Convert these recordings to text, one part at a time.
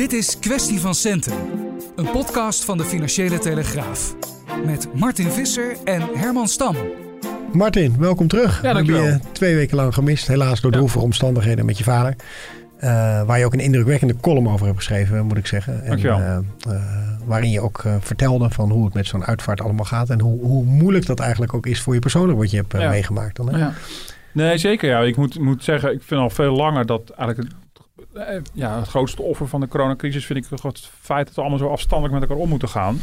Dit is Kwestie van Centen, een podcast van de Financiële Telegraaf. Met Martin Visser en Herman Stam. Martin, welkom terug. Ja, dankjewel. Hebben je twee weken lang gemist, helaas door Ja. droevige omstandigheden met je vader. Eh, waar je ook een indrukwekkende column over hebt geschreven, moet ik zeggen. En, Dankjewel. eh, eh, waarin je ook vertelde van hoe het met zo'n uitvaart allemaal gaat. En hoe, hoe moeilijk dat eigenlijk ook is voor je persoonlijk wat je hebt Ja. meegemaakt. Dan, hè? Ja. Nee, zeker. Ja. Ik moet, moet zeggen, ik vind al veel langer dat eigenlijk ja, het grootste offer van de coronacrisis vind ik het feit dat we allemaal zo afstandelijk met elkaar om moeten gaan.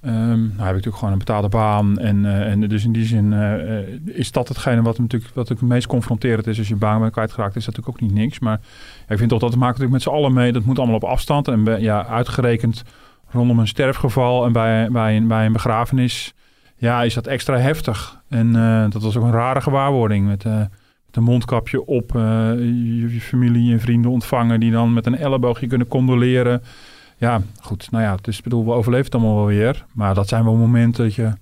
Ehm, nou heb ik natuurlijk gewoon een betaalde baan. En, eh, en dus in die zin eh, eh, is dat hetgene wat natuurlijk wat het meest confronterend is. Als je baan bent kwijtgeraakt, is dat natuurlijk ook niet niks. Maar ik vind toch dat maakt natuurlijk met z'n allen mee. Dat moet allemaal op afstand. En ja, uitgerekend rondom een sterfgeval en bij, bij, een, bij een begrafenis. Ja, is dat extra heftig. En eh, dat was ook een rare gewaarwording. Met, een mondkapje op. eh, je, je familie en vrienden ontvangen die dan met een elleboogje kunnen condoleren. Ja, goed. Nou ja, dus ik bedoel, we overleven het allemaal wel weer. Maar dat zijn wel momenten dat je,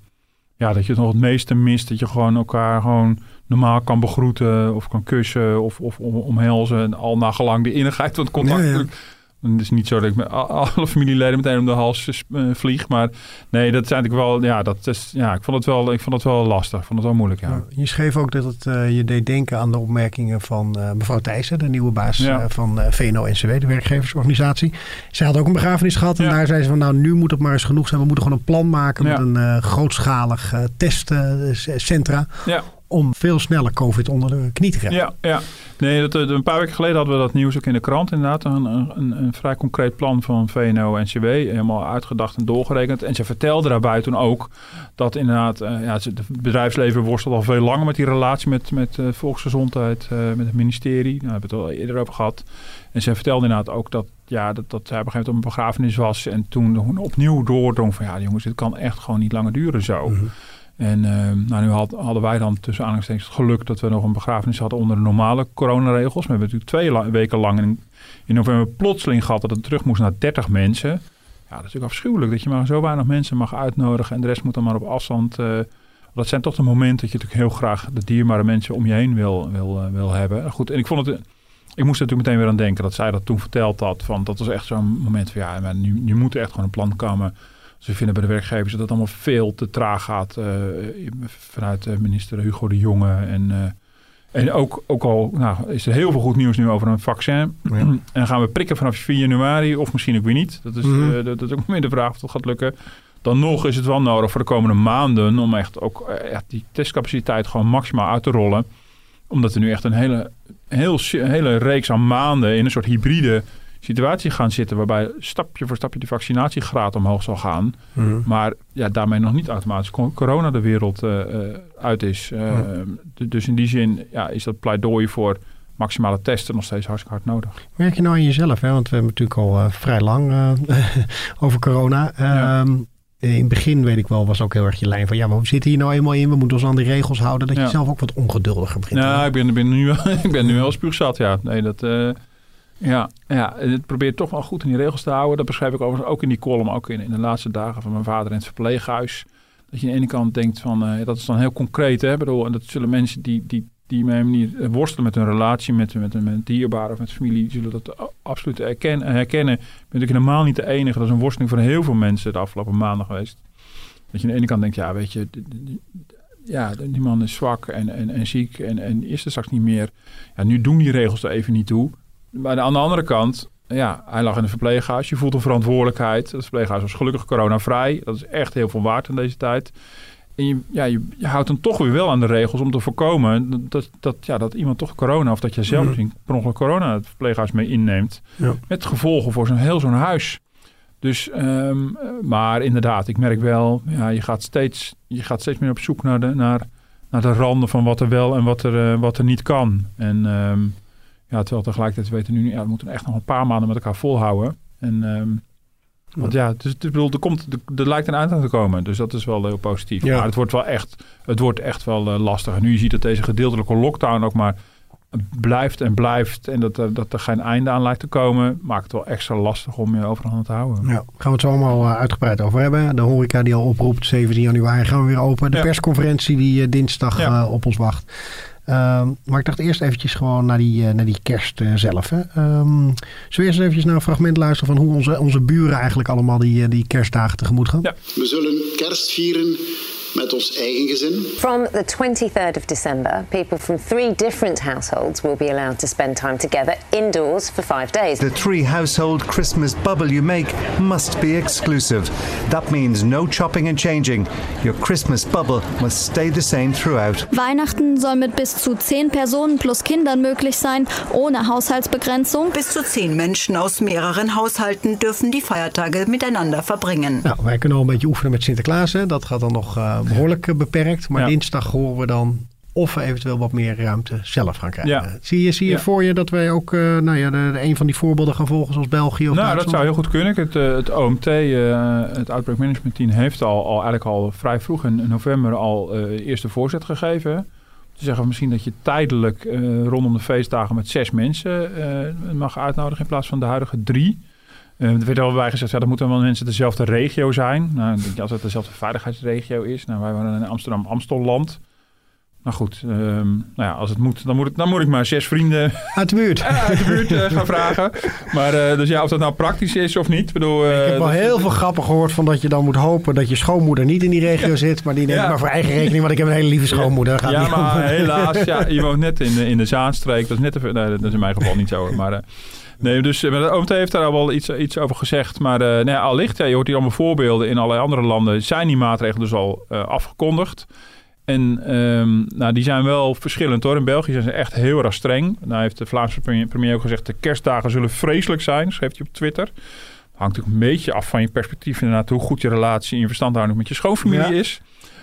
ja, dat je het nog het meeste mist. Dat je gewoon elkaar gewoon normaal kan begroeten of kan kussen of, of om- omhelzen. En al nagelang de innigheid van het contact. Ja, ja. Het is niet zo dat ik met alle familieleden meteen om de hals eh, vlieg. Maar nee, dat is eigenlijk wel, ja, dat is, ja ik, vond het wel, ik vond het wel lastig. Ik vond het wel moeilijk, ja. Ja, Je schreef ook dat het eh, je deed denken aan de opmerkingen van eh, mevrouw Thijssen, de nieuwe baas Ja. van VNO-NCW, de werkgeversorganisatie. Zij had ook een begrafenis gehad en Ja. daar zei ze van nou nu moet het maar eens genoeg zijn. We moeten gewoon een plan maken met een grootschalig testcentra Ja. Om veel sneller COVID onder de knie te krijgen. Ja, ja. Nee, dat, eh, een paar weken geleden hadden we dat nieuws ook in de krant inderdaad. Een, een, een vrij concreet plan van VNO-NCW. Helemaal uitgedacht en doorgerekend. En ze vertelde daarbij toen ook dat inderdaad... eh, ja, het bedrijfsleven worstelt al veel langer met die relatie met, met eh, volksgezondheid. met het ministerie. Daar hebben we het al eerder over gehad. En ze vertelde inderdaad ook dat, ja, dat, dat zij op een gegeven moment op een begrafenis was. En toen opnieuw doordrong van ja jongens, dit kan echt gewoon niet langer duren zo. Mhm. En ehm, nou, nu had- hadden wij dan tussen aanhalingstekens het geluk dat we nog een begrafenis hadden onder de normale coronaregels. We hebben natuurlijk twee weken lang in, november plotseling gehad dat het terug moest naar 30 mensen. Ja, dat is natuurlijk afschuwelijk dat je maar zo weinig mensen mag uitnodigen en de rest moet dan maar op afstand. eh, dat zijn toch de momenten dat je natuurlijk heel graag de dierbare mensen om je heen wil, wil, eh, wil hebben. Goed, en ik vond het. Ik moest er natuurlijk meteen weer aan denken dat zij dat toen verteld had. Van, dat was echt zo'n moment van ja, maar nu, nu moet er echt gewoon een plan komen. Ze vinden bij de werkgevers dat het allemaal veel te traag gaat. eh, vanuit eh, minister Hugo de Jonge. En, eh, en ook, ook al nou, is er heel veel goed nieuws nu over een vaccin. Ja. En gaan we prikken vanaf 4 januari of misschien ook weer niet. Dat is, Mhm. dat, dat is ook meer de vraag of dat gaat lukken. Dan nog is het wel nodig voor de komende maanden om echt ook echt die testcapaciteit gewoon maximaal uit te rollen. Omdat we nu echt een hele, heel, een hele reeks aan maanden in een soort hybride situatie gaan zitten. Waarbij stapje voor stapje de vaccinatiegraad omhoog zal gaan. Mhm. Maar ja, daarmee nog niet automatisch co- corona de wereld eh, eh, uit is. Eh, Ja. Dus in die zin ja, is dat pleidooi voor maximale testen nog steeds hartstikke hard nodig. Merk je nou aan jezelf, hè? want we hebben natuurlijk al vrij lang over corona. Ja. Ehm, in het begin weet ik wel, was ook heel erg je lijn van ja, maar we zitten hier nou eenmaal in, we moeten ons aan die regels houden. Dat je Ja. zelf ook wat ongeduldiger begint. te Nou, ik ben, ben nu, ik ben nu wel spuugzat, ja. Nee, dat... eh, ja, ja, het probeert toch wel goed in die regels te houden. Dat beschrijf ik overigens ook in die column, ook in, in de laatste dagen van mijn vader in het verpleeghuis. Dat je aan de ene kant denkt van, eh, dat is dan heel concreet, hè. Ik Bedoel, en dat zullen mensen die, die, die manier worstelen met hun relatie met, met, een dierbare of met familie, zullen dat absoluut herkennen. herkennen. Ik ben natuurlijk helemaal niet de enige. Dat is een worsteling voor heel veel mensen de afgelopen maanden geweest. Dat je aan de ene kant denkt, ja, weet je, ja, die man is zwak en, en, en ziek en, en is er straks niet meer. Ja, nu doen die regels er even niet toe. Maar aan de andere kant, ja, hij lag in een verpleeghuis. Je voelt een verantwoordelijkheid. Het verpleeghuis was gelukkig coronavrij. Dat is echt heel veel waard in deze tijd. En je, ja, je, je houdt dan toch weer wel aan de regels om te voorkomen dat, dat, ja, dat iemand toch corona, of dat je zelf Mhm. misschien per ongeluk corona het verpleeghuis mee inneemt. Ja. Met gevolgen voor zo'n heel zo'n huis. Dus, ehm, maar inderdaad, ik merk wel, ja, je, gaat steeds, je gaat steeds meer op zoek naar de, naar, naar de randen van wat er wel en wat er, eh, wat er niet kan. En ehm, Ja, terwijl tegelijkertijd weten we nu, ja, we moeten echt nog een paar maanden met elkaar volhouden. En, ehm, want ja, dus, dus, bedoel, er, komt, er, er lijkt een eind aan te komen. Dus dat is wel heel positief. Ja. Maar het wordt wel echt, het wordt echt wel eh, lastig. En nu je ziet dat deze gedeeltelijke lockdown ook maar blijft en blijft. En dat, er- dat er geen einde aan lijkt te komen. Maakt het wel extra lastig om je overal te houden. Ja, gaan we het zo allemaal eh, uitgebreid over hebben. De horeca die al oproept, 17 januari gaan we weer open. De Ja. persconferentie die eh, dinsdag Ja. eh, op ons wacht. Ehm, maar ik dacht eerst eventjes gewoon naar die, eh, naar die kerst eh, zelf. Hè. Ehm, zullen we eerst eventjes naar een fragment luisteren van hoe onze, onze buren eigenlijk allemaal die, eh, die kerstdagen tegemoet gaan? Ja. We zullen kerst vieren met ons eigen gezin. From the 23rd of December, people from three different households will be allowed to spend time together indoors for five days. The three household Christmas bubble you make must be exclusive. That means no chopping and changing. Your Christmas bubble must stay the same throughout. Weihnachten soll mit bis zu zehn Personen plus Kindern möglich sein, ohne Haushaltsbegrenzung. Bis zu zehn Menschen aus mehreren Haushalten dürfen die Feiertage miteinander verbringen. Nou, wij kunnen al een beetje oefenen met Sinterklaas. Hè. Dat gaat dan nog eh, behoorlijk eh, beperkt. Maar dinsdag horen we dan of we eventueel wat meer ruimte zelf gaan krijgen. Ja. Zie je, zie je Ja. voor je dat wij ook eh, nou ja, de, de een van die voorbeelden gaan volgen zoals België of Nou, dat zou heel goed kunnen. Het, eh, het OMT, eh, het Outbreak Management Team, heeft al, al eigenlijk al vrij vroeg in november al eh eerste voorzet gegeven. Te zeggen misschien dat je tijdelijk eh, rondom de feestdagen met zes mensen eh, mag uitnodigen in plaats van de huidige drie. Eh, er werd al bij gezegd, ja, dat moeten wel mensen dezelfde regio zijn. Nou, ik denk, als het dezelfde veiligheidsregio is. Nou, wij waren in Amsterdam-Amstelland. Nou goed, ehm, nou ja, als het moet, dan moet, het, dan moet ik maar zes vrienden Uit de buurt. uit de buurt eh, gaan vragen. Maar eh, dus ja, of dat nou praktisch is of niet. Ik bedoel, eh, Ik heb wel heel veel grappen gehoord van dat je dan moet hopen dat je schoonmoeder niet in die regio zit. Maar die neemt Ja. maar voor eigen rekening, want ik heb een hele lieve schoonmoeder. Gaat Ja, om. maar helaas, ja, je woont net in de, in de Zaanstreek. Dat is net nee, dat is in mijn geval niet zo. Maar, eh, nee, dus eh, de OMT heeft daar al wel iets, iets over gezegd. Maar eh nou ja, allicht, ja, je hoort hier allemaal voorbeelden. In allerlei andere landen zijn die maatregelen dus al eh, afgekondigd. En ehm, nou, die zijn wel verschillend hoor. In België zijn ze echt heel erg streng. Nou heeft de Vlaamse premier, premier ook gezegd... de kerstdagen zullen vreselijk zijn, schreef hij op Twitter. Hangt natuurlijk een beetje af van je perspectief inderdaad... hoe goed je relatie en je verstandhouding met je schoonfamilie Ja. is.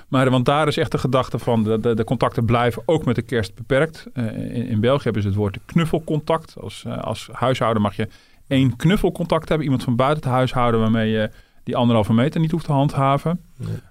Maar want daar is echt de gedachte van... de, de, de contacten blijven ook met de kerst beperkt. Eh, in, in België hebben ze het woord knuffelcontact. Als, eh, als huishouden mag je één knuffelcontact hebben. Iemand van buiten het huishouden waarmee je die anderhalve meter niet hoeft te handhaven.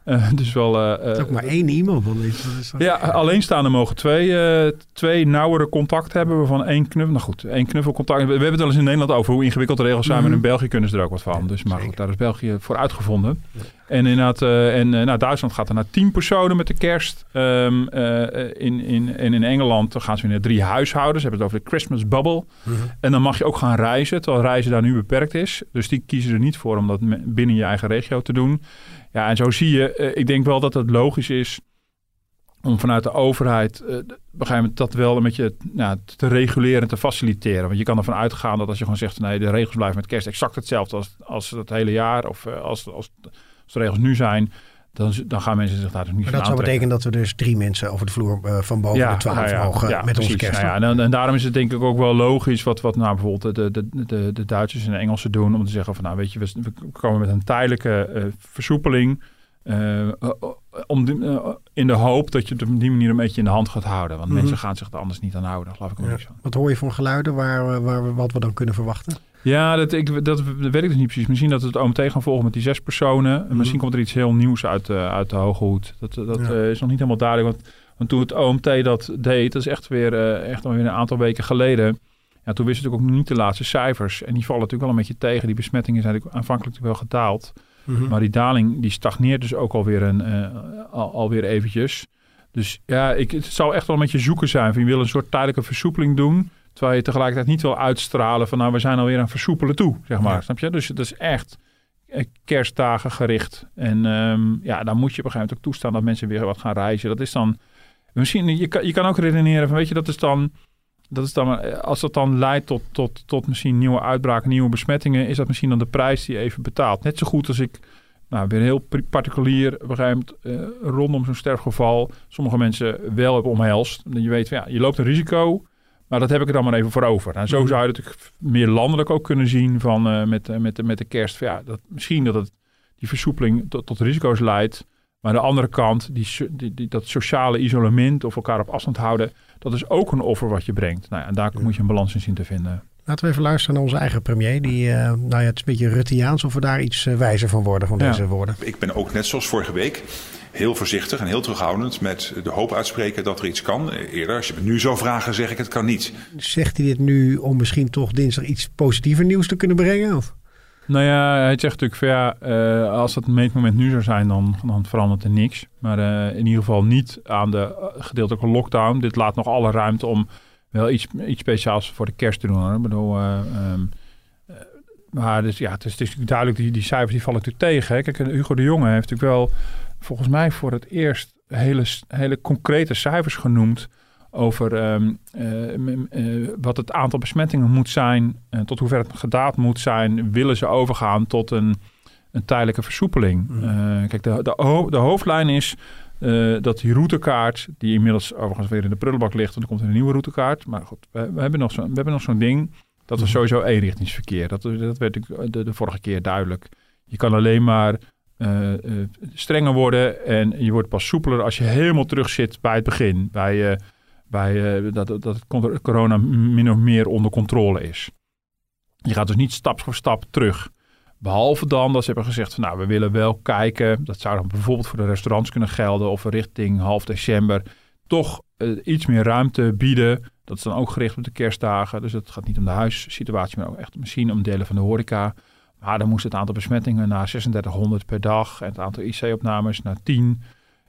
Eh, dus wel... Het is eh, ook maar één iemand. Want is ja, alleenstaande mogen twee, eh, twee nauwere contacten hebben, waarvan één knuffel. Nou goed, één knuffelcontact. We, we hebben het wel eens in Nederland over hoe ingewikkeld de regels zijn, maar in België kunnen ze er ook wat van. Dus maar goed, daar is België voor uitgevonden. En inderdaad, eh, en eh, nou, Duitsland gaat er naar tien personen met de kerst. Ehm, eh, in, in, en in Engeland gaan ze weer naar drie huishoudens. Ze hebben het over de Christmas bubble. En dan mag je ook gaan reizen, terwijl reizen daar nu beperkt is. Dus die kiezen er niet voor om dat binnen je eigen regio te doen. Ja, en zo zie je, ik denk wel dat het logisch is om vanuit de overheid op een gegeven moment dat wel een beetje nou, te reguleren en te faciliteren. Want je kan ervan uitgaan dat als je gewoon zegt, nee, de regels blijven met kerst exact hetzelfde als, als het hele jaar of als, als, als de regels nu zijn, dan, dan gaan mensen zich daar dus niet Maar van dat zou betekenen dat we dus drie mensen over de vloer eh, van boven de twaalf ja, mogen ja, met onze precies. kerst. Nou ja, en, en daarom is het denk ik ook wel logisch wat, wat nou bijvoorbeeld de, de, de, de Duitsers en de Engelsen doen. Om te zeggen van nou weet je, we, we komen met een tijdelijke eh, versoepeling. eh, om die- in de hoop dat je het op die manier een beetje in de hand gaat houden. Want Mhm. mensen gaan zich er anders niet aan houden. Geloof ik ook Ja. van. Wat hoor je van geluiden waar, waar we, wat we dan kunnen verwachten? Ja, dat, ik, dat, weet ik dus niet precies. Misschien dat we het OMT gaan volgen met die zes personen. En Misschien komt er iets heel nieuws uit, eh, uit de hoge hoed. Dat, dat Ja. eh, is nog niet helemaal duidelijk. Want, want toen het OMT dat deed, dat is echt weer eh, echt alweer een aantal weken geleden. Ja, toen wisten we natuurlijk ook nog niet de laatste cijfers. En die vallen natuurlijk wel een beetje tegen. Die besmettingen zijn aanvankelijk wel gedaald. Mhm. Maar die daling die stagneert dus ook alweer, een, eh, al, alweer eventjes. Dus ja, ik, het zou echt wel een beetje zoeken zijn. Van je wil een soort tijdelijke versoepeling doen. Terwijl je tegelijkertijd niet wil uitstralen van nou, we zijn alweer aan versoepelen toe, zeg maar. Ja. Snap je? Dus het is echt eh, kerstdagen gericht. En ehm, ja, dan moet je op een gegeven moment ook toestaan dat mensen weer wat gaan reizen. Dat is dan, misschien, je kan, je kan ook redeneren van, weet je, dat is dan, dat is dan, eh, als dat dan leidt tot, tot, tot misschien nieuwe uitbraken, nieuwe besmettingen, is dat misschien dan de prijs die je even betaalt. Net zo goed als ik, nou, weer heel particulier, op een gegeven moment, eh, rondom zo'n sterfgeval, sommige mensen wel hebben omhelst. Je weet, van, ja, je loopt een risico, maar dat heb ik er dan maar even voor over. En zo zou je het natuurlijk meer landelijk ook kunnen zien van, eh, met, eh, met, de- met de kerst. Van, ja, dat, misschien dat het, die versoepeling tot, tot risico's leidt. Maar aan de andere kant, die, die, die, dat sociale isolement of elkaar op afstand houden, Dat is ook een offer wat je brengt. Nou ja, en daar moet je een balans in zien te vinden. Laten we even luisteren naar onze eigen premier. Die, uh, nou ja, het is een beetje Ruttiaans of we daar iets uh, wijzer van worden van Ja. deze woorden. Ik ben ook net zoals vorige week heel voorzichtig en heel terughoudend met de hoop uitspreken dat er iets kan. Eerder, als je me nu zou vragen, zeg ik het kan niet. Zegt hij dit nu om misschien toch dinsdag iets positiever nieuws te kunnen brengen? Of? Nou ja, hij zegt natuurlijk van ja, eh, als het meetmoment nu zou zijn, dan, dan verandert er niks. Maar eh, in ieder geval niet aan de eh, gedeeltelijke lockdown. Dit laat nog alle ruimte om wel iets, iets speciaals voor de kerst te doen. Hoor. Ik bedoel, eh, ehm, eh, maar dus, ja, het is, het is natuurlijk duidelijk, die, die cijfers die vallen natuurlijk tegen. Hè. Kijk, Hugo de Jonge heeft natuurlijk wel volgens mij voor het eerst hele, hele concrete cijfers genoemd over ehm, eh, eh, wat het aantal besmettingen moet zijn, en tot hoever het gedaald moet zijn, willen ze overgaan tot een, een tijdelijke versoepeling. Eh, kijk, de, de, ho- de hoofdlijn is eh, dat die routekaart, die inmiddels overigens weer in de prullenbak ligt, want er komt een nieuwe routekaart. Maar goed, we, we hebben nog zo- we hebben nog zo'n ding. Dat was sowieso eenrichtingsverkeer. Dat, dat werd de, de vorige keer duidelijk. Je kan alleen maar eh, eh, strenger worden en je wordt pas soepeler als je helemaal terug zit bij het begin. Bij, eh, bij dat, dat corona min of meer onder controle is. Je gaat dus niet stap voor stap terug. Behalve dan dat ze hebben gezegd van nou, we willen wel kijken. Dat zou dan bijvoorbeeld voor de restaurants kunnen gelden. Of richting half december toch iets meer ruimte bieden. Dat is dan ook gericht op de kerstdagen. Dus het gaat niet om de huissituatie, maar ook echt misschien om delen van de horeca. Maar dan moest het aantal besmettingen naar 3600 per dag. En het aantal IC-opnames naar 10.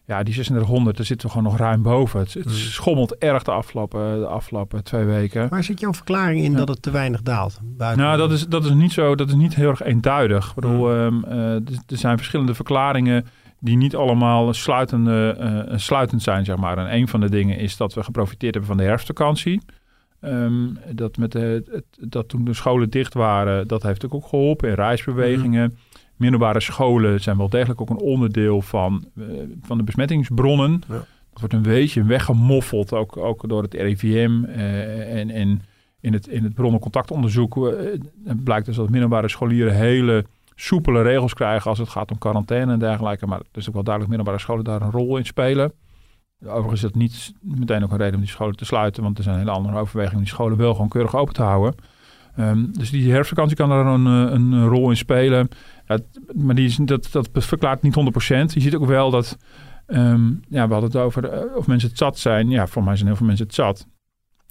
Ja, die 3600, daar zitten we gewoon nog ruim boven. Het, het schommelt erg de afgelopen, de afgelopen twee weken. Waar zit jouw verklaring in dat het te weinig daalt? Buiten Nou, dat is, dat is niet zo. Dat is niet heel erg eenduidig. Ik bedoel, ehm, eh, er- er zijn verschillende verklaringen die niet allemaal sluitende, eh, sluitend zijn, zeg maar. En een van de dingen is dat we geprofiteerd hebben van de herfstvakantie. Ehm, dat, met de, het- dat toen de scholen dicht waren, dat heeft ook, ook geholpen in reisbewegingen. Middelbare scholen zijn wel degelijk ook een onderdeel van, eh, van de besmettingsbronnen. Ja. Dat wordt een beetje weggemoffeld, ook, ook door het RIVM eh, en, en in het, in het bronnencontactonderzoek eh, blijkt dus dat middelbare scholieren hele soepele regels krijgen als het gaat om quarantaine en dergelijke. Maar het is ook wel duidelijk middelbare scholen daar een rol in spelen. Overigens is dat niet meteen ook een reden om die scholen te sluiten, want er zijn hele andere overwegingen om die scholen wel gewoon keurig open te houden. Ehm, dus die herfstvakantie kan daar een, eh, een rol in spelen. Maar die is, dat, dat verklaart niet 100%. Je ziet ook wel dat, ehm, ja, we hadden het over eh, of mensen het zat zijn. Ja, voor mij zijn heel veel mensen het zat.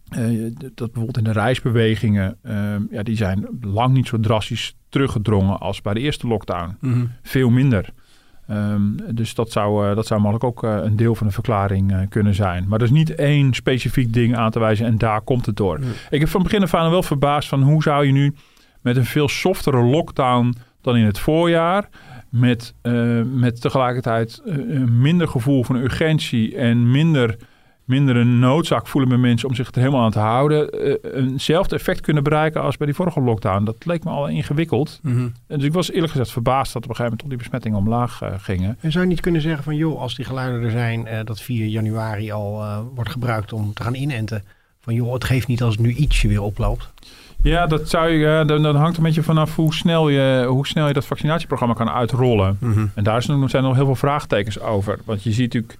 Eh, dat bijvoorbeeld in de reisbewegingen, ehm, ja, die zijn lang niet zo drastisch teruggedrongen als bij de eerste lockdown. Mhm. Veel minder. Ehm, dus dat zou, eh, dat zou mogelijk ook eh, een deel van de verklaring eh, kunnen zijn. Maar er is niet één specifiek ding aan te wijzen en daar komt het door. Ik heb van begin af aan wel verbaasd van hoe zou je nu met een veel softere lockdown dan in het voorjaar... met, met tegelijkertijd een minder gevoel van urgentie en minder, minder een noodzaak voelen bij mensen om zich er helemaal aan te houden... eh, eenzelfde effect kunnen bereiken als bij die vorige lockdown. Dat leek me al ingewikkeld. Mhm. En Dus ik was eerlijk gezegd verbaasd dat op een gegeven moment toch die besmettingen omlaag eh, gingen. En zou je niet kunnen zeggen van joh, als die geluiden er zijn, eh, dat 4 januari al wordt gebruikt om te gaan inenten. Van joh, het geeft niet als het nu ietsje weer oploopt. Ja, dat zou je, dan, dan hangt een beetje vanaf hoe snel, je, hoe snel je dat vaccinatieprogramma kan uitrollen. En daar zijn nog, zijn nog heel veel vraagtekens over. Want je ziet natuurlijk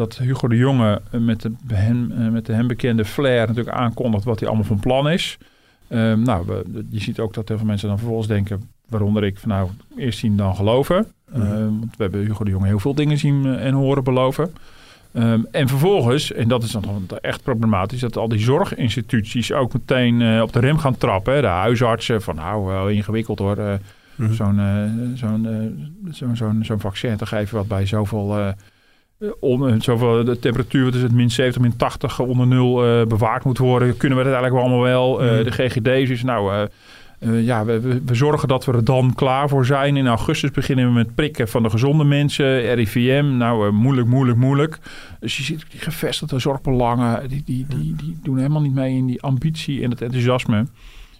dat Hugo de Jonge eh, met de, hem, eh, met de hem bekende flair natuurlijk aankondigt wat hij allemaal van plan is. Ehm, nou, we- je ziet ook dat heel veel mensen dan vervolgens denken, waaronder ik, van nou, eerst zien dan geloven. Mhm. Ehm, want we hebben Hugo de Jonge heel veel dingen zien eh, en horen beloven. Ehm, en vervolgens, en dat is dan echt problematisch, dat al die zorginstituties ook meteen op de rem gaan trappen. Hè. De huisartsen van nou, wel ingewikkeld hoor. Mhm. Zo'n zo'n zo'n zo'n zo'n vaccin te geven wat bij zoveel, eh, eh, eh, zoveel de temperatuur, is het, min 70, min 80 onder nul eh, bewaard moet worden. Kunnen we dat eigenlijk allemaal wel? Eh, Mhm. De GGD's is nou... eh, eh, ja, we, we, zorgen dat we er dan klaar voor zijn. In augustus beginnen we met prikken van de gezonde mensen. RIVM, nou eh, moeilijk, moeilijk, moeilijk. Dus je ziet die gevestigde zorgbelangen, die, die, die, die doen helemaal niet mee in die ambitie en het enthousiasme.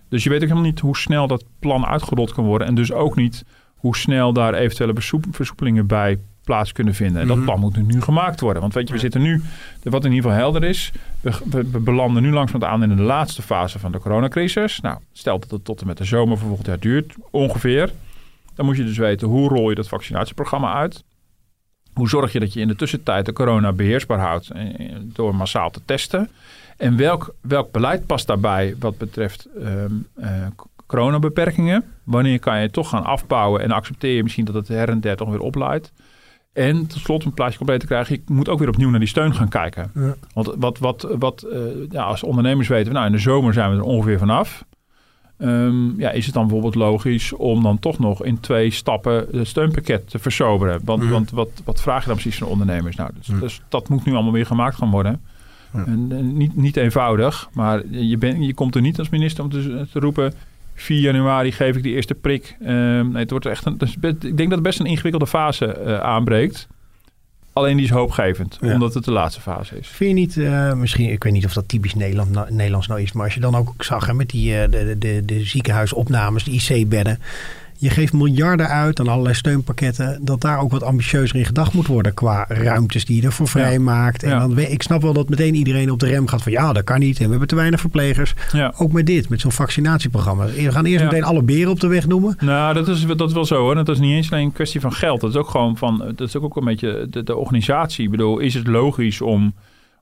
Dus je weet ook helemaal niet hoe snel dat plan uitgerold kan worden. En dus ook niet hoe snel daar eventuele versoepelingen bij plaats kunnen vinden. En dat Mhm. plan moet nu gemaakt worden. Want weet je, we zitten nu, wat in ieder geval helder is, we, we, we belanden nu langzaam aan in de laatste fase van de coronacrisis. Nou, stel dat het tot en met de zomer van volgend jaar duurt, ongeveer. Dan moet je dus weten, hoe rol je dat vaccinatieprogramma uit? Hoe zorg je dat je in de tussentijd de corona beheersbaar houdt door massaal te testen? En welk, welk beleid past daarbij wat betreft um, uh, coronabeperkingen? Wanneer kan je toch gaan afbouwen en accepteer je misschien dat het her en der toch weer opleidt? En tot slot een plaatje compleet te krijgen, je moet ook weer opnieuw naar die steun gaan kijken. Ja. Want wat, wat, wat uh, ja, als ondernemers weten we, nou in de zomer zijn we er ongeveer vanaf. Um, ja, is het dan bijvoorbeeld logisch om dan toch nog in twee stappen het steunpakket te versoberen? Want, mm. want wat, wat vraag je dan precies van ondernemers? Nou, dus, mm. dus, dat moet nu allemaal weer gemaakt gaan worden. Mm. En, en niet, niet eenvoudig, maar je, ben, je komt er niet als minister om te, te roepen... 4 januari geef ik die eerste prik. Um, nee, het wordt echt een, dus ik denk dat het best een ingewikkelde fase uh, aanbreekt. Alleen die is hoopgevend, ja. omdat het de laatste fase is. Vind je niet, uh, misschien, ik weet niet of dat typisch Nederland, Nederlands nou is, maar als je dan ook zag hè, met die, uh, de, de, de ziekenhuisopnames, de IC-bedden je geeft miljarden uit aan allerlei steunpakketten. Dat daar ook wat ambitieuzer in gedacht moet worden qua ruimtes die je ervoor vrijmaakt. En dan, ik snap wel dat meteen iedereen op de rem gaat van ja, dat kan niet. En we hebben te weinig verplegers. Ja. Ook met dit, met zo'n vaccinatieprogramma. We gaan eerst meteen alle beren op de weg noemen. Nou, dat is, dat is wel zo hoor. Dat is niet eens alleen een kwestie van geld. Dat is ook gewoon van, dat is ook een beetje de, de organisatie. Ik bedoel, is het logisch om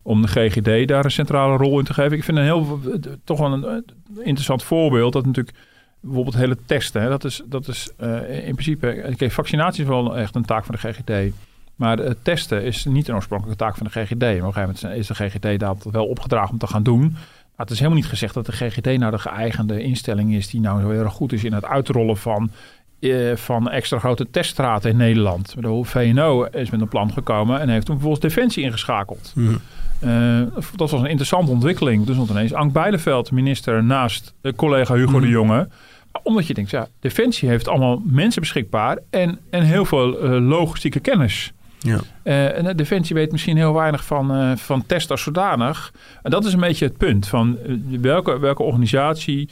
om de GGD daar een centrale rol in te geven. Ik vind een heel, toch wel een interessant voorbeeld. Dat natuurlijk bijvoorbeeld hele testen. Hè, dat is, dat is uh, in principe. Oké, vaccinatie is wel echt een taak van de GGD. Maar het testen is niet een oorspronkelijke taak van de GGD. Maar op een gegeven moment is de GGD dat wel opgedragen om te gaan doen. Maar het is helemaal niet gezegd dat de GGD nou de geëigende instelling is die nou zo heel erg goed is in het uitrollen van, uh, van extra grote teststraten in Nederland. De VNO is met een plan gekomen en heeft toen vervolgens Defensie ingeschakeld. Uh, dat was een interessante ontwikkeling. Dus stond ineens Ank Bijleveld, minister, naast collega Hugo mm. de Jonge omdat je denkt, ja, Defensie heeft allemaal mensen beschikbaar en, en heel veel uh, logistieke kennis. Ja. Uh, en Defensie weet misschien heel weinig van, uh, van test als zodanig. En dat is een beetje het punt van welke, welke organisatie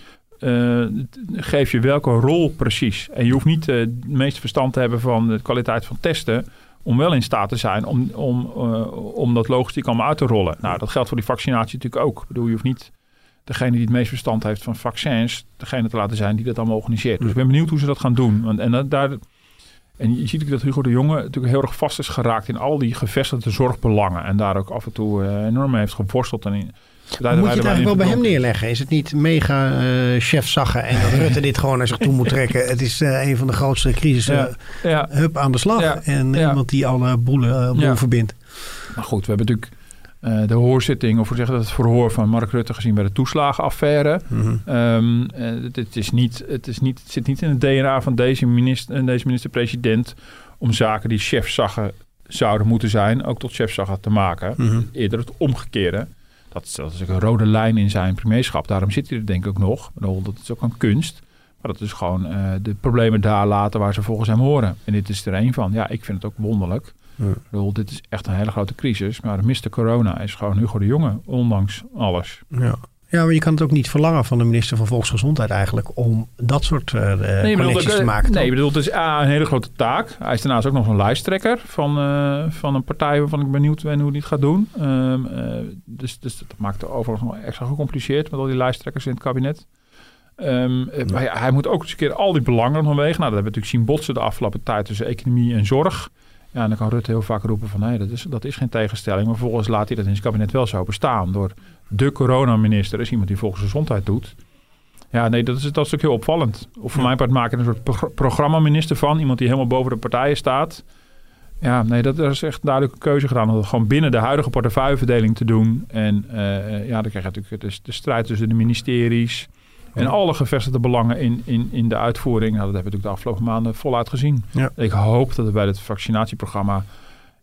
geef je welke rol precies. En je hoeft niet het meeste verstand te hebben van de kwaliteit van testen om wel in staat te zijn om, om, om dat logistiek allemaal uit te rollen. Nou, dat geldt voor die vaccinatie natuurlijk ook. Ik bedoel, je hoeft niet degene die het meest verstand heeft van vaccins, degene te laten zijn die dat allemaal organiseert. Dus ik ben benieuwd hoe ze dat gaan doen. Want, en, daar, en je ziet dat Hugo de Jonge natuurlijk heel erg vast is geraakt in al die gevestigde zorgbelangen. En daar ook af en toe uh, enorm heeft geworsteld. En in, moet je het eigenlijk wel bij hem neerleggen? Is het niet mega uh, chef zaggen en dat Rutte dit gewoon naar zich toe moet trekken? Het is uh, een van de grootste crisissen. Ja. Ja. Hup aan de slag. En iemand die alle boelen, boel verbindt. Maar goed, we hebben natuurlijk uh, de hoorzitting, of hoe zeggen dat, het verhoor van Mark Rutte gezien bij de toeslagenaffaire. Mm -hmm. het, is niet, het, is niet, het zit niet in het DNA van deze, minister, deze minister-president om zaken die chefzaggen zouden moeten zijn, ook tot chefzaggen te maken. Mhm. Eerder het omgekeerde. Dat is, dat is een rode lijn in zijn premierschap. Daarom zit hij er denk ik ook nog. Dat is ook een kunst. Maar dat is gewoon uh, de problemen daar laten waar ze volgens hem horen. En dit is er een van. Ja, ik vind het ook wonderlijk ja. Bedoel, dit is echt een hele grote crisis. Maar Mr. Corona is gewoon Hugo de Jonge, ondanks alles. Ja. Ja, maar je kan het ook niet verlangen van de minister van Volksgezondheid eigenlijk om dat soort uh, nee, connecties te maken. Nee, ik bedoel, het is A, een hele grote taak. Hij is daarnaast ook nog een lijsttrekker van, uh, van een partij waarvan ik benieuwd ben hoe hij het gaat doen. Um, uh, dus, dus dat maakt het overigens nog extra gecompliceerd met al die lijsttrekkers in het kabinet. Um, ja. Maar ja, hij moet ook eens een keer al die belangen van wegen. Nou, dat hebben we natuurlijk zien botsen de afgelopen tijd tussen economie en zorg. Ja, en dan kan Rutte heel vaak roepen van nee, dat is, dat is geen tegenstelling. Maar vervolgens laat hij dat in zijn kabinet wel zo bestaan. Door de coronaminister, is iemand die volgens gezondheid doet. Ja, nee, dat is, dat is ook heel opvallend. Of voor mijn part maken een soort pro programmaminister van. Iemand die helemaal boven de partijen staat. Ja, nee, dat is echt duidelijk een keuze gedaan. Om het gewoon binnen de huidige portefeuilleverdeling te doen. En uh, ja, dan krijg je natuurlijk de, de strijd tussen de ministeries. En alle gevestigde belangen in, in, in de uitvoering. Nou, dat hebben we natuurlijk de afgelopen maanden voluit gezien. Ja. Ik hoop dat we bij het vaccinatieprogramma.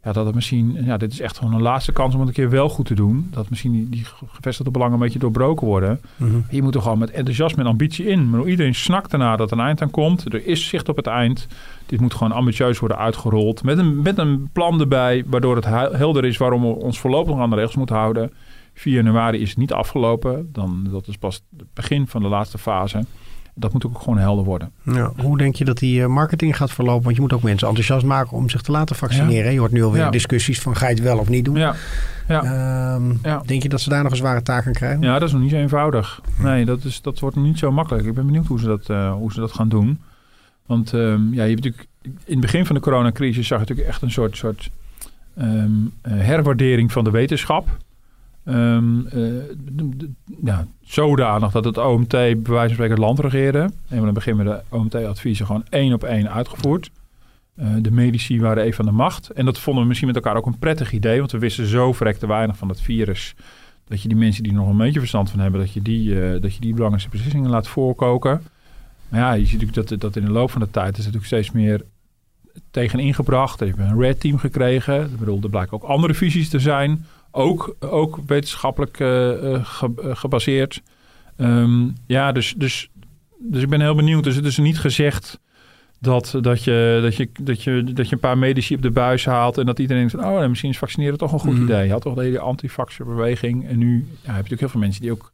Ja, dat het misschien. Ja, dit is echt gewoon een laatste kans om het een keer wel goed te doen. Dat misschien die, die gevestigde belangen een beetje doorbroken worden. Mm -hmm. Je moet er gewoon met enthousiasme en ambitie in. Maar iedereen snakt ernaar dat er een eind aan komt. Er is zicht op het eind. Dit moet gewoon ambitieus worden uitgerold. Met een, met een plan erbij, waardoor het helder is waarom we ons voorlopig aan de regels moeten houden. 4 januari is het niet afgelopen. Dan, dat is pas het begin van de laatste fase. Dat moet ook gewoon helder worden. Ja, hoe denk je dat die eh, marketing gaat verlopen? Want je moet ook mensen enthousiast maken om zich te laten vaccineren. Je hoort nu alweer ja. discussies van ga je het wel of niet doen. Ja. Ja. Um, denk je dat ze daar nog een zware taak aan krijgen? Ja, dat is nog niet zo eenvoudig. Nee, dat, is, dat wordt niet zo makkelijk. Ik ben benieuwd hoe ze dat, uh, hoe ze dat gaan doen. Want um, ja, je hebt natuurlijk in het begin van de coronacrisis zag je natuurlijk echt een soort, soort ehm, herwaardering van de wetenschap. Um, ja, zodanig dat het OMT bij wijze van spreken het land regeerde. En in het begin met de OMT-adviezen gewoon één op één uitgevoerd. Uh, de medici waren even aan de macht. En dat vonden we misschien met elkaar ook een prettig idee. Want we wisten zo verrekte weinig van het virus. Dat je die mensen die nog een beetje verstand van hebben... dat je die, uh, dat je die belangrijkste beslissingen laat voorkoken. Maar ja, je ziet natuurlijk dat, dat in de loop van de tijd... is natuurlijk steeds meer tegen ingebracht. Er hebben een red team gekregen. Ik bedoel, er blijken ook andere visies te zijn ook, ook wetenschappelijk uh, gebaseerd. Um, ja, dus, dus, dus ik ben heel benieuwd. Dus het is niet gezegd dat, dat, je, dat, je, dat, je, dat je een paar medici op de buis haalt en dat iedereen zegt, oh, misschien is vaccineren toch een goed mm. idee. Je had toch de hele anti beweging en nu ja, heb je natuurlijk heel veel mensen die ook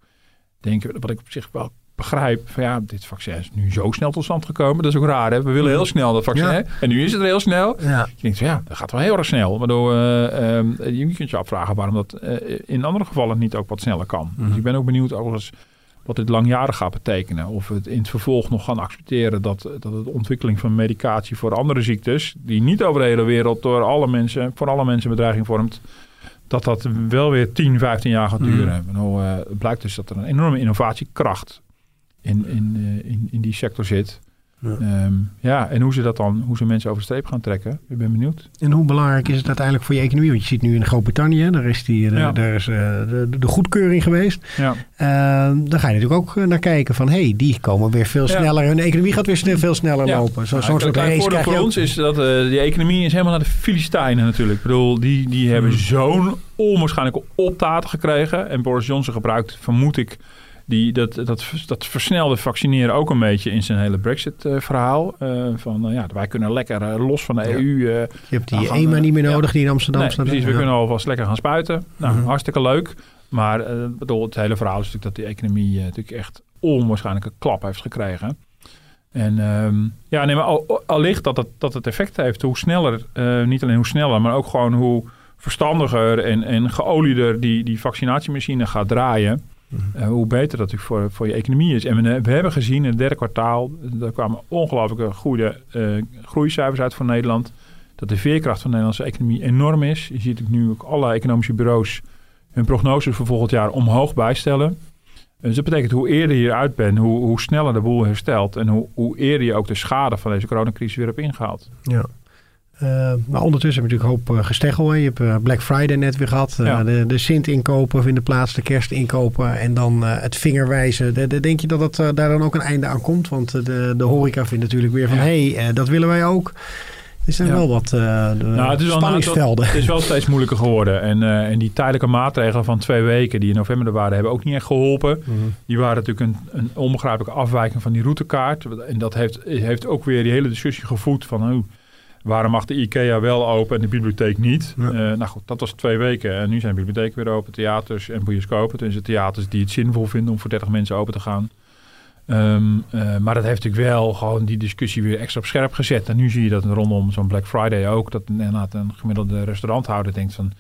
denken, wat ik op zich wel begrijp van ja, dit vaccin is nu zo snel tot stand gekomen. Dat is ook raar. Hè? We willen heel snel dat vaccin. Ja. En nu is het heel snel. Ja. Je denkt, ja, dat gaat wel heel erg snel. Waardoor uh, uh, je kunt je afvragen waarom dat uh, in andere gevallen niet ook wat sneller kan. Mm. Dus ik ben ook benieuwd overigens wat dit langjarig gaat betekenen. Of we het in het vervolg nog gaan accepteren dat, dat de ontwikkeling van medicatie voor andere ziektes, die niet over de hele wereld door alle mensen, voor alle mensen bedreiging vormt, dat dat wel weer 10, 15 jaar gaat duren. Mm. Nou, het blijkt dus dat er een enorme innovatiekracht in, in, eh, in, in die sector zit. Ja. Ehm, ja, en hoe ze dat dan, hoe ze mensen over de streep gaan trekken. Ik ben benieuwd. En hoe belangrijk is het uiteindelijk voor je economie? Want je ziet nu in Groot-Brittannië, daar is, die, eh, daar is uh, de, de, goedkeuring geweest. Ja. Uh, daar ga je natuurlijk ook naar kijken van, hé, hey, die komen weer veel sneller. Hun economie gaat weer veel sneller lopen. Zo, Zo'n soort race voor ons is dat uh, die economie is helemaal naar de Filistijnen natuurlijk. Ik bedoel, die, die hebben hmm. zo'n onwaarschijnlijke optaten gekregen. En Boris Johnson gebruikt, vermoed ik die, dat, dat, dat versnelde vaccineren ook een beetje in zijn hele Brexit-verhaal. Uh, van uh, ja, wij kunnen lekker uh, los van de ja. EU. je hebt die EMA niet meer nodig die in Amsterdam nee, staat. Precies, we kunnen alvast lekker gaan spuiten. Nou, mm -hmm. hartstikke leuk. Maar bedoel, het hele verhaal is natuurlijk dat die economie natuurlijk echt onwaarschijnlijke klap heeft gekregen. En um, ja, nee, maar al, allicht dat het, dat het effect heeft hoe sneller, niet alleen hoe sneller, maar ook gewoon hoe verstandiger en, en geolieder die, die vaccinatiemachine gaat draaien. Uh, hoe beter dat natuurlijk voor, voor je economie is. En we, we, hebben gezien in het derde kwartaal, er kwamen ongelooflijke goede uh, groeicijfers uit voor Nederland. Dat de veerkracht van de Nederlandse economie enorm is. Je ziet nu ook alle economische bureaus hun prognoses voor volgend jaar omhoog bijstellen. Dus dat betekent hoe eerder je eruit bent, hoe, hoe sneller de boel herstelt. En hoe, hoe eerder je ook de schade van deze coronacrisis weer hebt ingehaald. Ja. Uh, maar ondertussen heb je natuurlijk een hoop uh, gesteggel. Je hebt uh, Black Friday net weer gehad. Ja. de, de Sint-inkopen vinden plaats, de kerstinkopen en dan het vingerwijzen. De, de, denk je dat het daar dan ook een einde aan komt? Want de, de horeca vindt natuurlijk weer van... hé, hey, dat willen wij ook. Er zijn ja. wel wat nou, het is spanningsvelden. het is wel steeds moeilijker geworden. En, en die tijdelijke maatregelen van twee weken die in november er waren... hebben ook niet echt geholpen. Mm -hmm. Die waren natuurlijk een, een onbegrijpelijke afwijking van die routekaart. En dat heeft, heeft ook weer die hele discussie gevoed van... Oh, Waarom mag de IKEA wel open en de bibliotheek niet? Ja. Uh, nou goed, dat was twee weken. En nu zijn bibliotheken weer open, theaters en bioscopen. Dus de theaters die het zinvol vinden om voor 30 mensen open te gaan. Um, uh, maar dat heeft natuurlijk wel gewoon die discussie weer extra op scherp gezet. En nu zie je dat rondom zo'n Black Friday ook. Dat inderdaad een gemiddelde restauranthouder denkt van...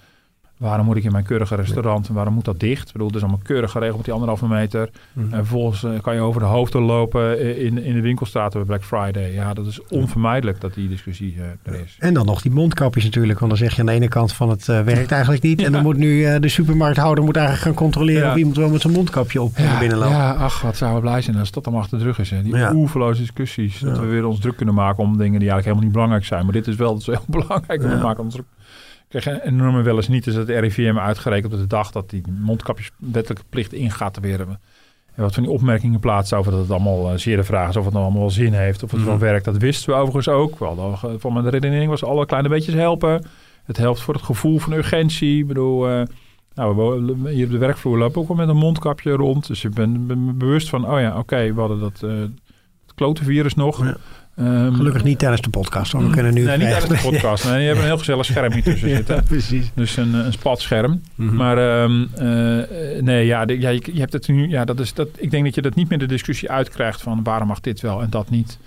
Waarom moet ik in mijn keurige restaurant en waarom moet dat dicht? Ik bedoel, het is allemaal keurig geregeld met die anderhalve meter. Mm. En vervolgens uh, kan je over de hoofden lopen in, in de winkelstraten bij Black Friday. Ja, dat is onvermijdelijk dat die discussie uh, er is. En dan nog die mondkapjes natuurlijk. Want dan zeg je aan de ene kant van het uh, werkt eigenlijk niet. Ja. En dan moet nu de supermarkthouder moet eigenlijk gaan controleren ja. of iemand wel met zijn mondkapje op ja, binnenloopt. Ja, ach, wat zouden we blij zijn als dat allemaal achter de rug is. Hè? Die ja. oeverloze discussies. Dat we weer ons druk kunnen maken om dingen die eigenlijk helemaal niet belangrijk zijn. Maar dit is wel heel belangrijk. We maken ons kreeg een enorme wel eens niet. Dus het RIVM uitgerekend op de dag dat die mondkapjes wettelijke plicht ingaat te weer. En wat van die opmerkingen plaatst over dat het allemaal uh, zeer de vraag is of het nou allemaal wel zin heeft, of het mm wel werkt. Dat wisten we overigens ook. Wel, van mijn redenering was alle kleine beetjes helpen. Het helpt voor het gevoel van urgentie. Ik bedoel, uh, nou, we, hier op de werkvloer lopen ook wel met een mondkapje rond. Dus ik ben, ben bewust van, oh ja, oké, okay, we hadden dat uh, het klote virus nog. Ja. Um, Gelukkig niet tijdens de podcast. Want we kunnen nu nee, niet tijdens de podcast. Nee, je hebt een heel gezellig scherm hier tussen zitten. Ja, precies. Dus een, een spatscherm. Mm -hmm. Maar um, uh, nee, ja, de, ja je, je, hebt het nu. Ja, dat is dat. Ik denk dat je dat niet meer de discussie uitkrijgt van waarom mag dit wel en dat niet.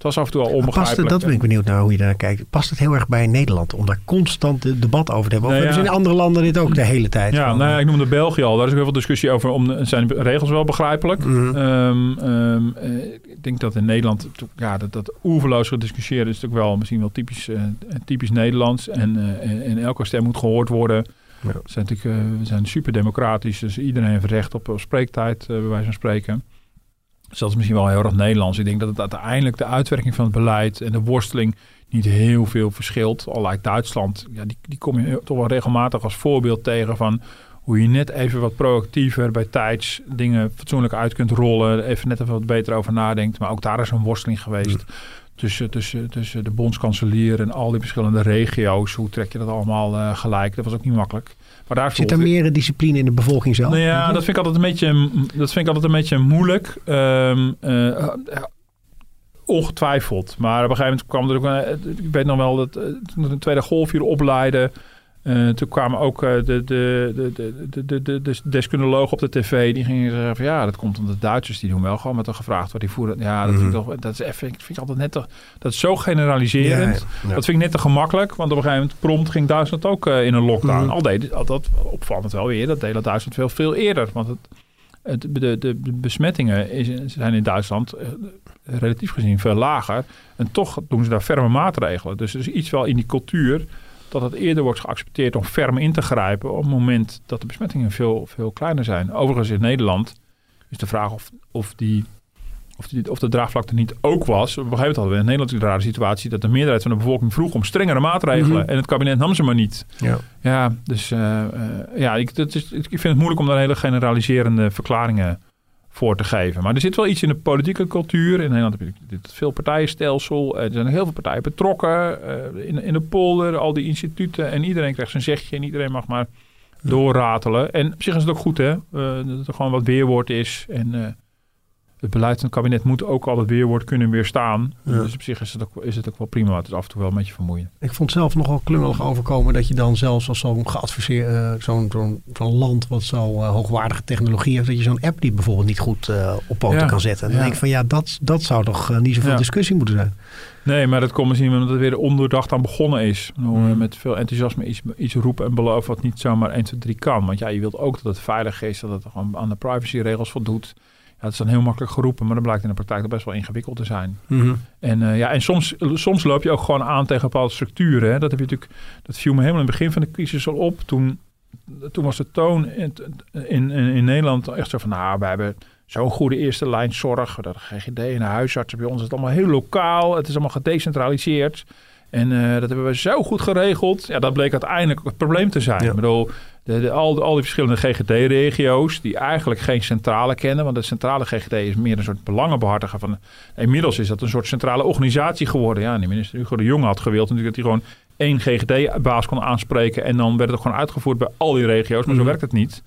Het was af en toe al Past onbegrijpelijk. het, dat ben ik benieuwd naar hoe je daar kijkt. Past het heel erg bij Nederland om daar constant de debat over te hebben? Of Nou hebben ze in andere landen dit ook de hele tijd? Ja, Van, nou ja, ik noemde België al. Daar is ook heel veel discussie over. Om, zijn de regels wel begrijpelijk? Mhm. Ehm, ehm, eh, ik denk dat in Nederland... Ja, dat, dat oeverloos gediscussieerd is natuurlijk wel misschien wel typisch, eh, typisch Nederlands. En, eh, en, elke stem moet gehoord worden. Ja. We zijn natuurlijk eh, we zijn super democratisch. Dus iedereen heeft recht op, op spreektijd, eh, bij wijze van spreken. Dus dat is misschien wel heel erg Nederlands. Ik denk dat het uiteindelijk de uitwerking van het beleid en de worsteling niet heel veel verschilt. Al lijkt Duitsland, ja, die, die kom je toch wel regelmatig als voorbeeld tegen van hoe je net even wat proactiever bij tijds dingen fatsoenlijk uit kunt rollen. Even net even wat beter over nadenkt. Maar ook daar is een worsteling geweest. Tussen, tussen, tussen de bondskanselier en al die verschillende regio's. Hoe trek je dat allemaal eh, gelijk? Dat was ook niet makkelijk. Maar daar Zit er meer discipline in de bevolking zelf? nou ja, dat vind ik altijd een beetje, dat vind ik altijd een beetje moeilijk. Ehm, eh, ongetwijfeld. Maar op een gegeven moment kwam er ook... een- Ik weet nog wel dat eh, toen de tweede golf hier opleiden... Eh, toen kwamen ook eh, de, de, de, de, de, de op de tv. Die gingen zeggen van ja, dat komt omdat de Duitsers die doen wel gewoon met een gevraagd wat die voeren. Ja, dat, vind ik mhm. toch, dat is even, vind altijd net te, dat is zo generaliserend. Dat vind ik net te gemakkelijk. Want op een gegeven moment prompt ging Duitsland ook eh, in een lockdown. Mhm. Al deed al dat opvallend wel weer. Dat deed Duitsland veel, veel eerder. Want het, de, de, besmettingen is, zijn in Duitsland relatief gezien veel lager. En toch doen ze daar ferme maatregelen. Dus er is iets wel in die cultuur dat het eerder wordt geaccepteerd om ferm in te grijpen op het moment dat de besmettingen veel, veel kleiner zijn. Overigens in Nederland is de vraag of, of, die, of, die, of de draagvlakte niet ook was. Op een gegeven moment hadden we in Nederland de rare situatie dat de meerderheid van de bevolking vroeg om strengere maatregelen. Mhm. En het kabinet nam ze maar niet. Ja. Ja, dus eh, eh, ja, ik, dat is, ik vind het moeilijk om daar hele generaliserende verklaringen voor te geven. Maar er zit wel iets in de politieke cultuur. In Nederland heb je dit veel partijenstelsel. Eh, Er zijn heel veel partijen betrokken. eh, in, in de polder, al die instituten. En iedereen krijgt zijn zegje en iedereen mag maar doorratelen. En op zich is het ook goed hè. eh, dat er gewoon wat weerwoord is. En het beleid van het kabinet moet ook al dat weerwoord kunnen weerstaan. Ja. Dus op zich is het, ook, is het ook wel prima. Het is af en toe wel een beetje vermoeiend. Ik vond zelf nogal klungelig overkomen dat je dan zelfs als zo'n geadviseerd, eh, zo'n zo'n land wat zo eh, hoogwaardige technologie heeft, dat je zo'n app die bijvoorbeeld niet goed eh, op poten Ja. kan zetten. En dan Ja. denk ik van ja, dat, dat zou toch niet zoveel discussie moeten zijn. Nee, maar dat komt misschien omdat het weer onderdacht aan begonnen is. Mm. Met veel enthousiasme iets, iets roepen en beloven wat niet zomaar 1, 2, 3 kan. Want ja, je wilt ook dat het veilig is, dat het gewoon aan de privacyregels voldoet. Ja, het is dan heel makkelijk geroepen, maar dat blijkt in de praktijk best wel ingewikkeld te zijn. En, eh, ja, en soms, soms loop je ook gewoon aan tegen bepaalde structuren. Hè. Dat, heb je natuurlijk, dat viel me helemaal in het begin van de crisis al op. Toen, toen was de toon in, in, in Nederland echt zo van... nou, we hebben zo'n goede eerste lijn zorg. De GGD en de huisartsen bij ons is het allemaal heel lokaal. Het is allemaal gedecentraliseerd. En eh, dat hebben we zo goed geregeld. Ja, dat bleek uiteindelijk het probleem te zijn. Ik bedoel, de, de- al, al die verschillende GGD-regio's... die eigenlijk geen centrale kennen... want de centrale GGD is meer een soort belangenbehartiger van... Inmiddels is dat een soort centrale organisatie geworden. Ja, en de minister Hugo de Jonge had gewild natuurlijk... dat hij gewoon één GGD-baas kon aanspreken... en dan werd het gewoon uitgevoerd bij al die regio's. Maar zo Mhm. werkt het niet.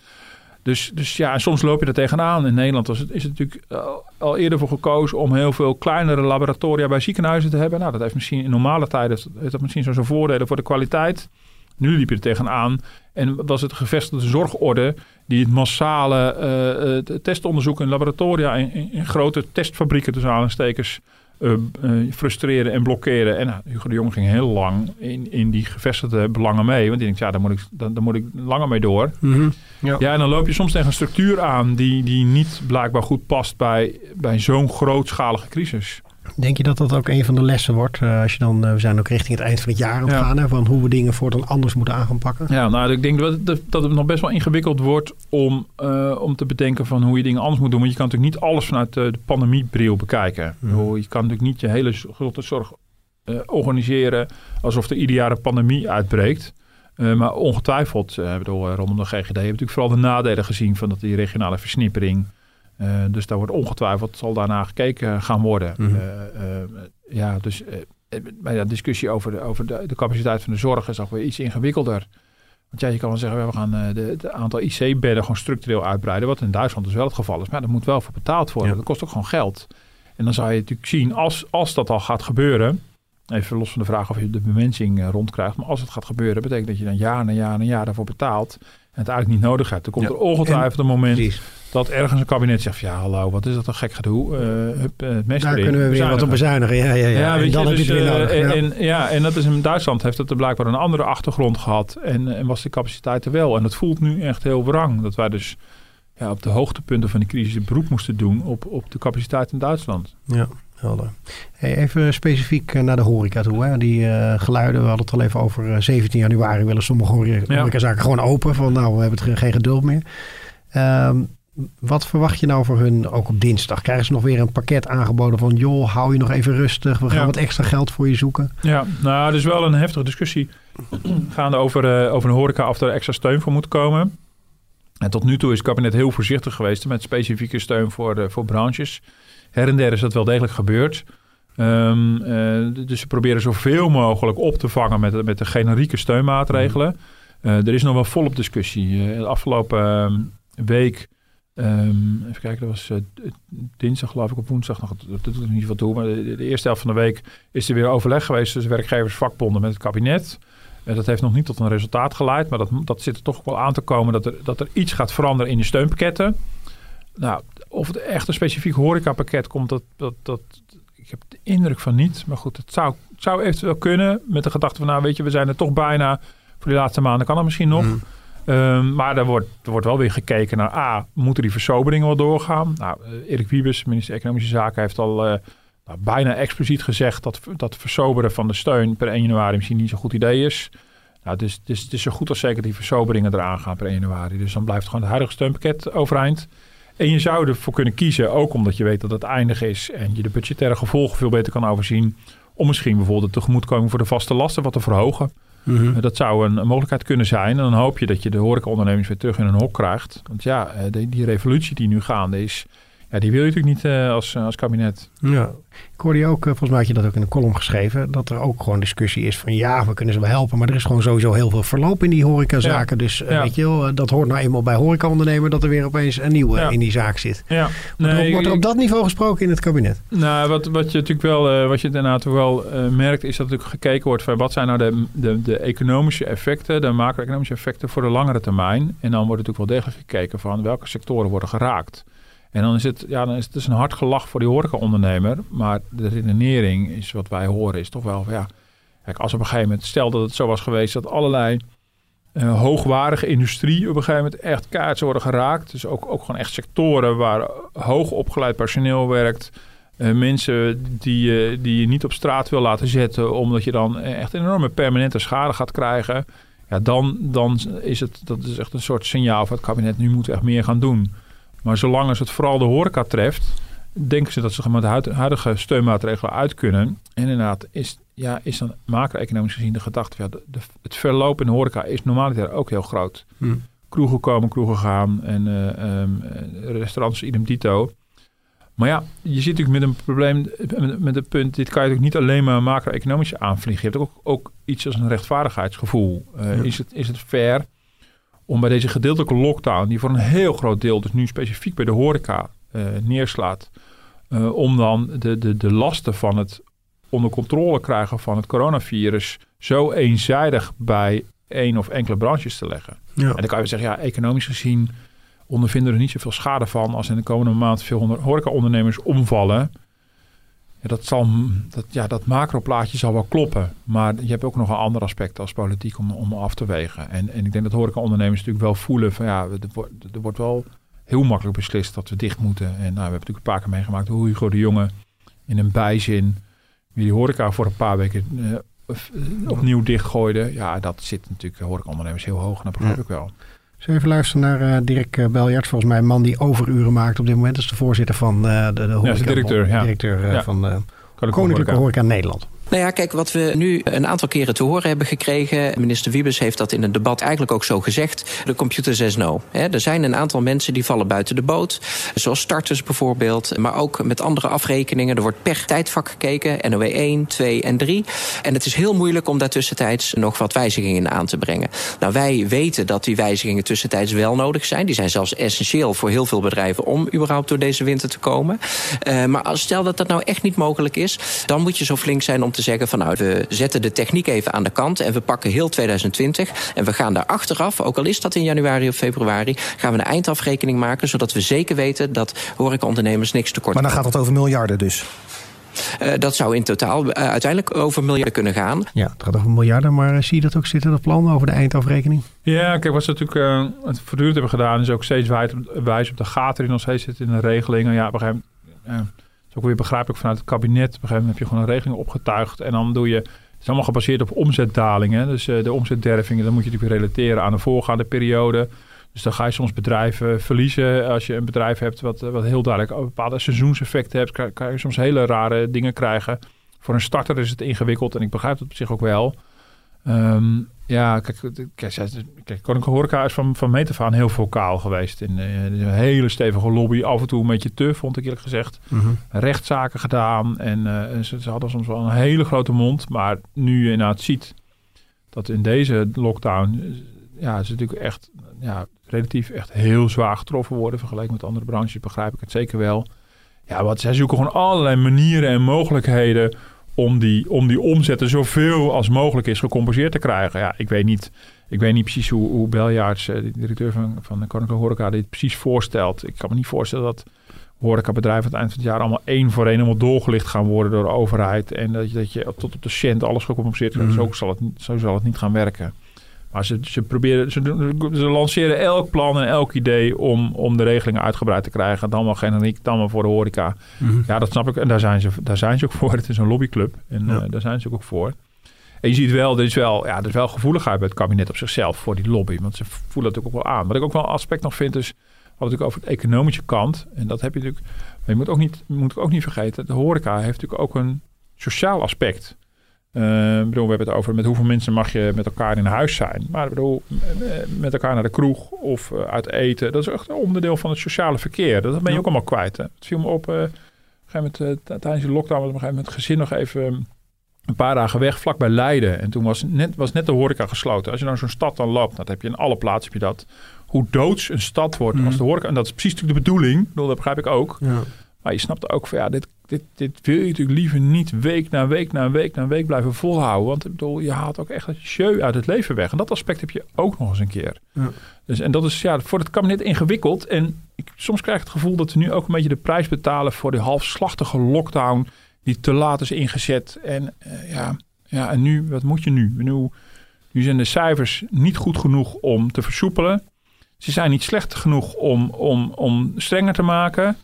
Dus, dus ja, en soms loop je er tegenaan. In Nederland was het, is het natuurlijk eh, al eerder voor gekozen om heel veel kleinere laboratoria bij ziekenhuizen te hebben. Nou, dat heeft misschien in normale tijden heeft dat misschien zo zijn voordelen voor de kwaliteit. Nu liep je er tegenaan en was het gevestigde zorgorde die het massale eh, testonderzoek in laboratoria in, in, in grote testfabrieken tussen aanstekers eh eh, frustreren en blokkeren. En nou, Hugo de Jong ging heel lang in, in die gevestigde belangen mee. Want die denkt, ja, daar moet ik, daar, daar moet ik langer mee door. Ja. Ja, en dan loop je soms tegen een structuur aan die, die niet blijkbaar goed past bij, bij zo'n grootschalige crisis. Denk je dat dat ook een van de lessen wordt? eh, als je dan, eh, we zijn ook richting het eind van het jaar het Ja. gaan. Hè, van hoe we dingen voortaan anders moeten aan gaan pakken. Ja, nou, ik denk dat, dat, dat het nog best wel ingewikkeld wordt om, eh, om te bedenken van hoe je dingen anders moet doen. Want je kan natuurlijk niet alles vanuit de, de pandemiebril bekijken. Bedoel, Je kan natuurlijk niet je hele gezondheidszorg eh, organiseren alsof er ieder jaar een pandemie uitbreekt. Maar ongetwijfeld, ik bedoel, rondom de GGD hebben we natuurlijk vooral de nadelen gezien van dat die regionale versnippering. Eh, dus daar wordt ongetwijfeld, zal daarna gekeken gaan worden. Eh, eh, ja, dus eh, bij de discussie over, de, over de, de capaciteit van de zorg is ook weer iets ingewikkelder. Want ja, je kan wel zeggen, we gaan eh, het aantal IC-bedden gewoon structureel uitbreiden. Wat in Duitsland dus wel het geval is. Maar ja, dat moet wel voor betaald worden. Ja. Dat kost ook gewoon geld. En dan zou je natuurlijk zien, als, als dat al gaat gebeuren. Even los van de vraag of je de bemensing eh, rondkrijgt. Maar als het gaat gebeuren, betekent dat je dan jaar na jaar na jaar daarvoor betaalt. het eigenlijk niet nodig hebt. Er komt Ja. er ongetwijfeld een moment Precies. Dat ergens een kabinet zegt... ja, hallo, wat is dat een gek gedoe? Eh hup, eh, het Daar kunnen we weer wat op bezuinigen. bezuinigen. Ja, ja, ja. en dan je, heb je dus, het weer nodig. eh, ja. En, ja, en dat is in Duitsland heeft er blijkbaar een andere achtergrond gehad. En, en was de capaciteit er wel. En dat voelt nu echt heel wrang. Dat wij dus ja, op de hoogtepunten van die crisis een beroep moesten doen op, op de capaciteit in Duitsland. Ja. Hey, even specifiek naar de horeca toe. Hè. Die geluiden, we hadden het al even over eh, 17 januari willen sommige hore- Ja. horecazaken gewoon open. Van nou, we hebben het geen geduld meer. Ehm, wat verwacht je nou voor hun ook op dinsdag? Krijgen ze nog weer een pakket aangeboden van joh, hou je nog even rustig. We gaan Ja. wat extra geld voor je zoeken. Ja, nou, er is wel een heftige discussie gaande over, eh, over een horeca of er extra steun voor moet komen. En tot nu toe is het kabinet heel voorzichtig geweest met specifieke steun voor, eh, voor branches. Her en der is dat wel degelijk gebeurd. Ehm, eh, dus ze proberen zoveel mogelijk op te vangen met, de- met de generieke steunmaatregelen. Eh, er is nog wel volop discussie. De afgelopen ehm, week, ehm, even kijken, dat was eh, dinsdag geloof ik, op woensdag, nog, dat doet er niet veel toe. Maar de, eerste helft van de week is er weer overleg geweest tussen werkgevers, vakbonden met het kabinet. Eh, dat heeft nog niet tot een resultaat geleid, maar dat, dat zit er toch wel aan te komen dat er, dat er iets gaat veranderen in de steunpakketten. Nou, of het echt een specifiek horecapakket komt, dat, dat, dat, ik heb de indruk van niet. Maar goed, het zou, het zou eventueel kunnen met de gedachte van, nou weet je, we zijn er toch bijna. Voor die laatste maanden kan het misschien nog. Ehm, maar er wordt, er wordt wel weer gekeken naar A, moeten die versoberingen wel doorgaan? Nou, eh, Erik Wiebes, minister Economische Zaken, heeft al eh, nou, bijna expliciet gezegd dat, dat versoberen van de steun per 1 januari misschien niet zo'n goed idee is. Nou, dus, dus het is zo goed als zeker die versoberingen eraan gaan per 1 januari. Dus dan blijft gewoon het huidige steunpakket overeind. En je zou ervoor kunnen kiezen, ook omdat je weet dat het eindig is en je de budgettaire gevolgen veel beter kan overzien, om misschien bijvoorbeeld de tegemoetkoming voor de vaste lasten wat te verhogen. Mhm. Dat zou een, mogelijkheid kunnen zijn. En dan hoop je dat je de horecaondernemers weer terug in een hok krijgt. Want ja, eh, die revolutie die nu gaande is, ja, die wil je natuurlijk niet eh, als, als kabinet. Ja. Ik hoorde je ook, eh, volgens mij had je dat ook in een column geschreven, dat er ook gewoon discussie is van ja, we kunnen ze wel helpen, maar er is gewoon sowieso heel veel verloop in die horecazaken. Dus eh, Ja. weet je wel, eh, dat hoort nou eenmaal bij horecaondernemer dat er weer opeens een nieuwe Ja. in die zaak zit. Ja, Wordt, er, op- wordt er op dat niveau gesproken in het kabinet? Nou, wat, wat je natuurlijk wel, eh, wat je inderdaad wel eh, merkt, is dat natuurlijk gekeken wordt van wat zijn nou de, de, de economische effecten, de macro-economische effecten voor de langere termijn. En dan wordt natuurlijk wel degelijk gekeken van welke sectoren worden geraakt. En dan is het, ja, dan is het dus een hard gelach voor die horecaondernemer. Maar de redenering is wat wij horen, is toch wel van ja. Kijk, als op een gegeven moment, stel dat het zo was geweest dat allerlei eh, hoogwaardige industrie op een gegeven moment echt kaart worden geraakt. Dus ook, ook gewoon echt sectoren waar hoog opgeleid personeel werkt. Eh, mensen die, eh, die je niet op straat wil laten zetten, omdat je dan echt enorme permanente schade gaat krijgen. Ja, dan, dan is het dat is echt een soort signaal van het kabinet. Nu moeten we echt meer gaan doen. Maar zolang als het vooral de horeca treft, denken ze dat ze met huidige steunmaatregelen uit kunnen. En inderdaad, is, ja, is dan macro-economisch gezien de gedachte, ja, de, de- het verloop in de horeca is normaliter ook heel groot. Hm. Kroegen komen, kroegen gaan en eh, ehm, eh, restaurants idem dito. Maar ja, je zit natuurlijk met een probleem, met, met het punt, dit kan je natuurlijk niet alleen maar macro-economisch aanvliegen. Je hebt ook, ook iets als een rechtvaardigheidsgevoel. Eh, Ja. is, het, is het fair om bij deze gedeeltelijke lockdown, die voor een heel groot deel, dus nu specifiek bij de horeca, eh, neerslaat, eh, om dan de, de, de lasten van het onder controle krijgen van het coronavirus zo eenzijdig bij één of enkele branches te leggen. Ja. En dan kan je zeggen, ja, economisch gezien ondervinden we er niet zoveel schade van als in de komende maand veel horecaondernemers omvallen. Ja, dat, zal, dat, ja, dat macroplaatje zal wel kloppen. Maar je hebt ook nog een ander aspect als politiek om, om af te wegen. En, en ik denk dat horecaondernemers natuurlijk wel voelen van ja, er wordt, er wordt wel heel makkelijk beslist dat we dicht moeten. En nou, we hebben natuurlijk een paar keer meegemaakt hoe Hugo de Jonge in een bijzin wie die horeca voor een paar weken eh, f- opnieuw dichtgooide. Ja, dat zit natuurlijk horecaondernemers heel hoog en dat begrijp ik wel. Zullen we even luisteren naar eh, Dirk eh, Beljaert, volgens mij een man die overuren maakt op dit moment. Dat is de voorzitter van eh, de, de Ja, horeca- de directeur, ja. directeur, Ja. van Koninklijke Koninklijke Horeca. Horeca Nederland. Nou ja, kijk, wat we nu een aantal keren te horen hebben gekregen. Minister Wiebes heeft dat in een debat eigenlijk ook zo gezegd. De computer says no. Hè, er zijn een aantal mensen die vallen buiten de boot. Zoals starters bijvoorbeeld. Maar ook met andere afrekeningen. Er wordt per tijdvak gekeken. NOW 1, 2 en 3. En het is heel moeilijk om daar tussentijds nog wat wijzigingen in aan te brengen. Nou, wij weten dat die wijzigingen tussentijds wel nodig zijn. Die zijn zelfs essentieel voor heel veel bedrijven om überhaupt door deze winter te komen. Eh, maar als, stel dat dat nou echt niet mogelijk is, dan moet je zo flink zijn om te zeggen van nou, we zetten de techniek even aan de kant en we pakken heel 2020 en we gaan daar achteraf, ook al is dat in januari of februari, gaan we een eindafrekening maken zodat we zeker weten dat horecaondernemers niks tekort Maar dan gaat het over miljarden dus? Uh, dat zou in totaal uh, uiteindelijk over miljarden kunnen gaan. Ja, het gaat over miljarden, maar uh, zie je dat ook zitten, dat plan over de eindafrekening? Ja, kijk, wat ze natuurlijk het voortdurend hebben gedaan, is ook steeds wijs op de gaten die nog steeds zitten in de regelingen. Ja, op een gegeven moment, het is ook weer begrijpelijk vanuit het kabinet. Op een gegeven moment heb je gewoon een regeling opgetuigd en dan doe je, het is allemaal gebaseerd op omzetdalingen. Dus de omzetdervingen, dan moet je natuurlijk relateren aan de voorgaande periode. Dus dan ga je soms bedrijven verliezen. Als je een bedrijf hebt wat, wat heel duidelijk bepaalde seizoenseffecten hebt, kan, kan, je soms hele rare dingen krijgen. Voor een starter is het ingewikkeld en ik begrijp het op zich ook wel. Um, ja, kijk, kijk, kijk Koninklijke Horeca is van, van meet af aan heel vocaal geweest. In, in, een hele stevige lobby, af en toe een beetje te, vond ik eerlijk gezegd. Mm -hmm. Rechtszaken gedaan en uh, ze, ze, hadden soms wel een hele grote mond. Maar nu je inderdaad ziet dat in deze lockdown, ja, ze natuurlijk echt ja, relatief echt heel zwaar getroffen worden vergeleken met andere branches, begrijp ik het zeker wel. Ja, wat zij zoeken gewoon allerlei manieren en mogelijkheden om die, om die omzetten zoveel als mogelijk is gecompenseerd te krijgen. Ja, ik weet niet, ik weet niet precies hoe, hoe Beljaards, de directeur van, van de Koninklijke Horeca, dit precies voorstelt. Ik kan me niet voorstellen dat horecabedrijven aan het eind van het jaar allemaal één voor één helemaal doorgelicht gaan worden door de overheid. En dat je, dat je tot op de cent alles gecompenseerd krijgt. Mm. Zo, zal het, zo zal het niet gaan werken. Maar ze, ze proberen, ze, ze lanceren elk plan en elk idee om, om de regelingen uitgebreid te krijgen. Dan wel generiek, dan wel voor de horeca. Mm-hmm. Ja, dat snap ik. En daar zijn ze, daar zijn ze ook voor. Het is een lobbyclub. En ja. uh, daar zijn ze ook voor. En je ziet wel, er is wel, ja, er is wel gevoeligheid bij het kabinet op zichzelf voor die lobby. Want ze voelen het ook wel aan. Wat ik ook wel een aspect nog vind is, wat natuurlijk over de economische kant. En dat heb je natuurlijk, maar je moet ook niet, moet ook niet vergeten, de horeca heeft natuurlijk ook een sociaal aspect. Uh, bedoel, we hebben het over met hoeveel mensen mag je met elkaar in huis zijn. Maar bedoel, met elkaar naar de kroeg of uh, uit eten. Dat is echt een onderdeel van het sociale verkeer. Dat ben je ook allemaal kwijt. Hè? Het viel me op, uh, op een gegeven moment, tijdens de lockdown was op een gegeven moment het gezin nog even een paar dagen weg, vlak bij Leiden. En toen was net, was net de horeca gesloten. Als je nou zo'n stad dan loopt, dat heb je in alle plaatsen heb je dat. Hoe doods een stad wordt mm. als de horeca. En dat is precies natuurlijk de bedoeling. Bedoel, dat begrijp ik ook. Ja. Maar je snapt ook van ja, dit, dit, dit wil je natuurlijk liever niet week na week na week na week blijven volhouden. Want ik bedoel, je haalt ook echt het jeu uit het leven weg. En dat aspect heb je ook nog eens een keer. Ja. Dus, en dat is ja, voor het kabinet ingewikkeld. En ik, soms krijg ik het gevoel dat we nu ook een beetje de prijs betalen voor die halfslachtige lockdown die te laat is ingezet. En uh, ja, ja, en nu, wat moet je nu? nu? Nu zijn de cijfers niet goed genoeg om te versoepelen. Ze zijn niet slecht genoeg om, om, om strenger te maken.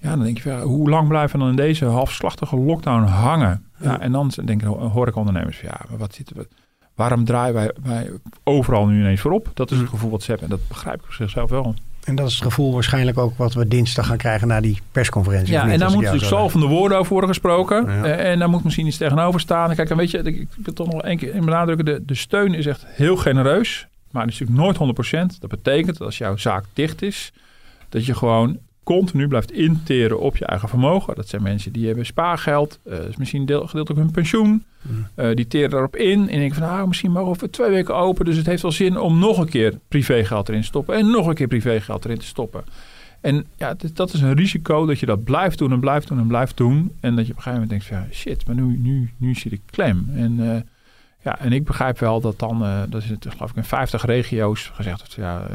Ja, dan denk je, ja, hoe lang blijven we dan in deze halfslachtige lockdown hangen? Ja, en dan denken hoor ik ondernemers, ja, maar wat zitten we... Waarom draaien wij, wij overal nu ineens voorop? Dat is het gevoel wat ze hebben. En dat begrijp ik op zichzelf wel. En dat is het gevoel waarschijnlijk ook wat we dinsdag gaan krijgen na die persconferentie. Ja, en daar moet natuurlijk zo van de woorden over worden gesproken. Ja. En daar moet misschien iets tegenover staan. Kijk, en weet je, ik wil toch nog één keer benadrukken. De, de steun is echt heel genereus. Maar het is natuurlijk nooit 100%. Dat betekent dat als jouw zaak dicht is, dat je gewoon continu blijft interen op je eigen vermogen. Dat zijn mensen die hebben spaargeld, uh, is misschien deel, gedeeltelijk hun pensioen. Mm. Uh, die teren daarop in en denken van nou, misschien mogen we twee weken open. Dus het heeft wel zin om nog een keer privégeld erin te stoppen en nog een keer privégeld erin te stoppen. En ja, dit, dat is een risico dat je dat blijft doen en blijft doen en blijft doen. En dat je op een gegeven moment denkt van ja, shit, maar nu, nu, nu zit ik klem. En uh, ja, en ik begrijp wel dat dan, dat is het geloof ik in 50 regio's gezegd wordt, ja,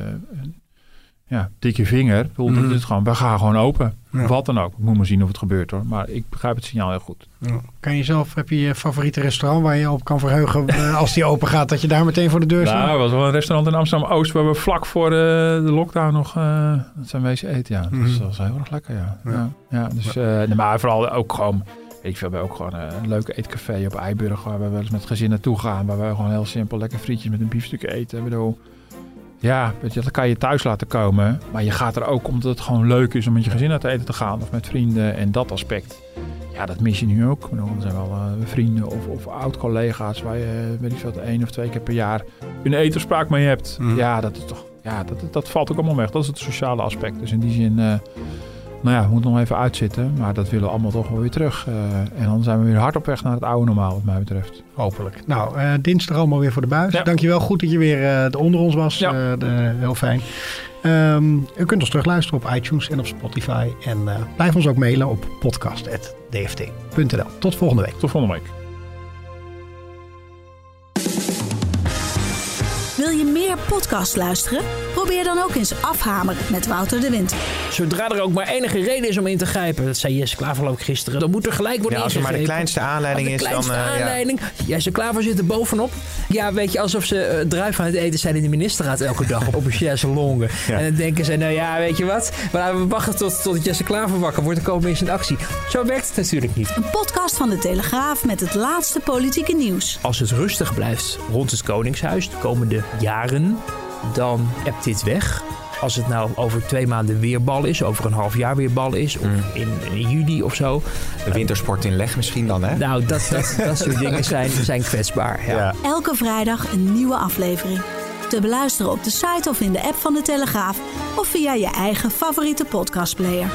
ja, dikke vinger. Bedoel, mm. is gewoon, we gaan gewoon open. Ja. Wat dan ook. Ik moet maar zien of het gebeurt hoor. Maar ik begrijp het signaal heel goed. Ja. Kan je zelf, heb je je favoriete restaurant waar je op kan verheugen als die open gaat, dat je daar meteen voor de deur staat? Nou, er was wel een restaurant in Amsterdam-Oost waar we vlak voor de, de lockdown nog uh, dat zijn wezen eten. Ja, mm. dat was heel erg lekker ja. ja. ja, dus, uh, maar vooral ook gewoon, ik veel, we ook gewoon een leuke eetcafé op Eiburg waar we wel eens met gezin naartoe gaan. Waar we gewoon heel simpel lekker frietjes met een biefstuk eten. Ik bedoel, ja, weet je, dat kan je thuis laten komen. Maar je gaat er ook omdat het gewoon leuk is om met je gezin uit eten te gaan. Of met vrienden. En dat aspect. Ja, dat mis je nu ook. Er zijn wel uh, vrienden of, of oud-collega's waar je, weet ik veel, één of twee keer per jaar een etenspraak mee hebt. Mm. Ja, dat is toch, ja, dat, dat valt ook allemaal weg. Dat is het sociale aspect. Dus in die zin, uh, nou ja, moet nog even uitzitten. Maar dat willen we allemaal toch wel weer terug. Uh, en dan zijn we weer hard op weg naar het oude normaal, wat mij betreft. Hopelijk. Nou, uh, dinsdag allemaal weer voor de buis. Ja. Dankjewel. Goed dat je weer uh, onder ons was. Ja. De, heel fijn. Um, u kunt ons terugluisteren op iTunes en op Spotify. En blijf ons ook mailen op podcast.dft.nl. Tot volgende week. Tot volgende week. Podcast luisteren? Probeer dan ook eens afhameren met Wouter de Winter. Zodra er ook maar enige reden is om in te grijpen, dat zei Jesse Klaver ook gisteren, dan moet er gelijk worden Ja, als er maar de kleinste aanleiding is, de dan... kleinste eh, ja. aanleiding. Jesse Klaver zit er bovenop. Ja, weet je, alsof ze eh, druif aan het eten zijn in de ministerraad elke dag op, op een chaise longue. En dan denken ze, nou ja, weet je wat, we laten we wachten tot, tot Jesse Klaver wakker wordt, dan komen we eens in actie. Zo werkt het natuurlijk niet. Een podcast van de Telegraaf met het laatste politieke nieuws. Als het rustig blijft rond het Koningshuis de komende jaren, dan ebt dit weg. Als het nou over twee maanden weer bal is, over een half jaar weer bal is, of in, in juli of zo. De wintersport in leg misschien dan, hè? Nou, dat, dat, dat soort dingen zijn, zijn kwetsbaar. Ja. Elke vrijdag een nieuwe aflevering. Te beluisteren op de site of in de app van de Telegraaf of via je eigen favoriete podcastplayer.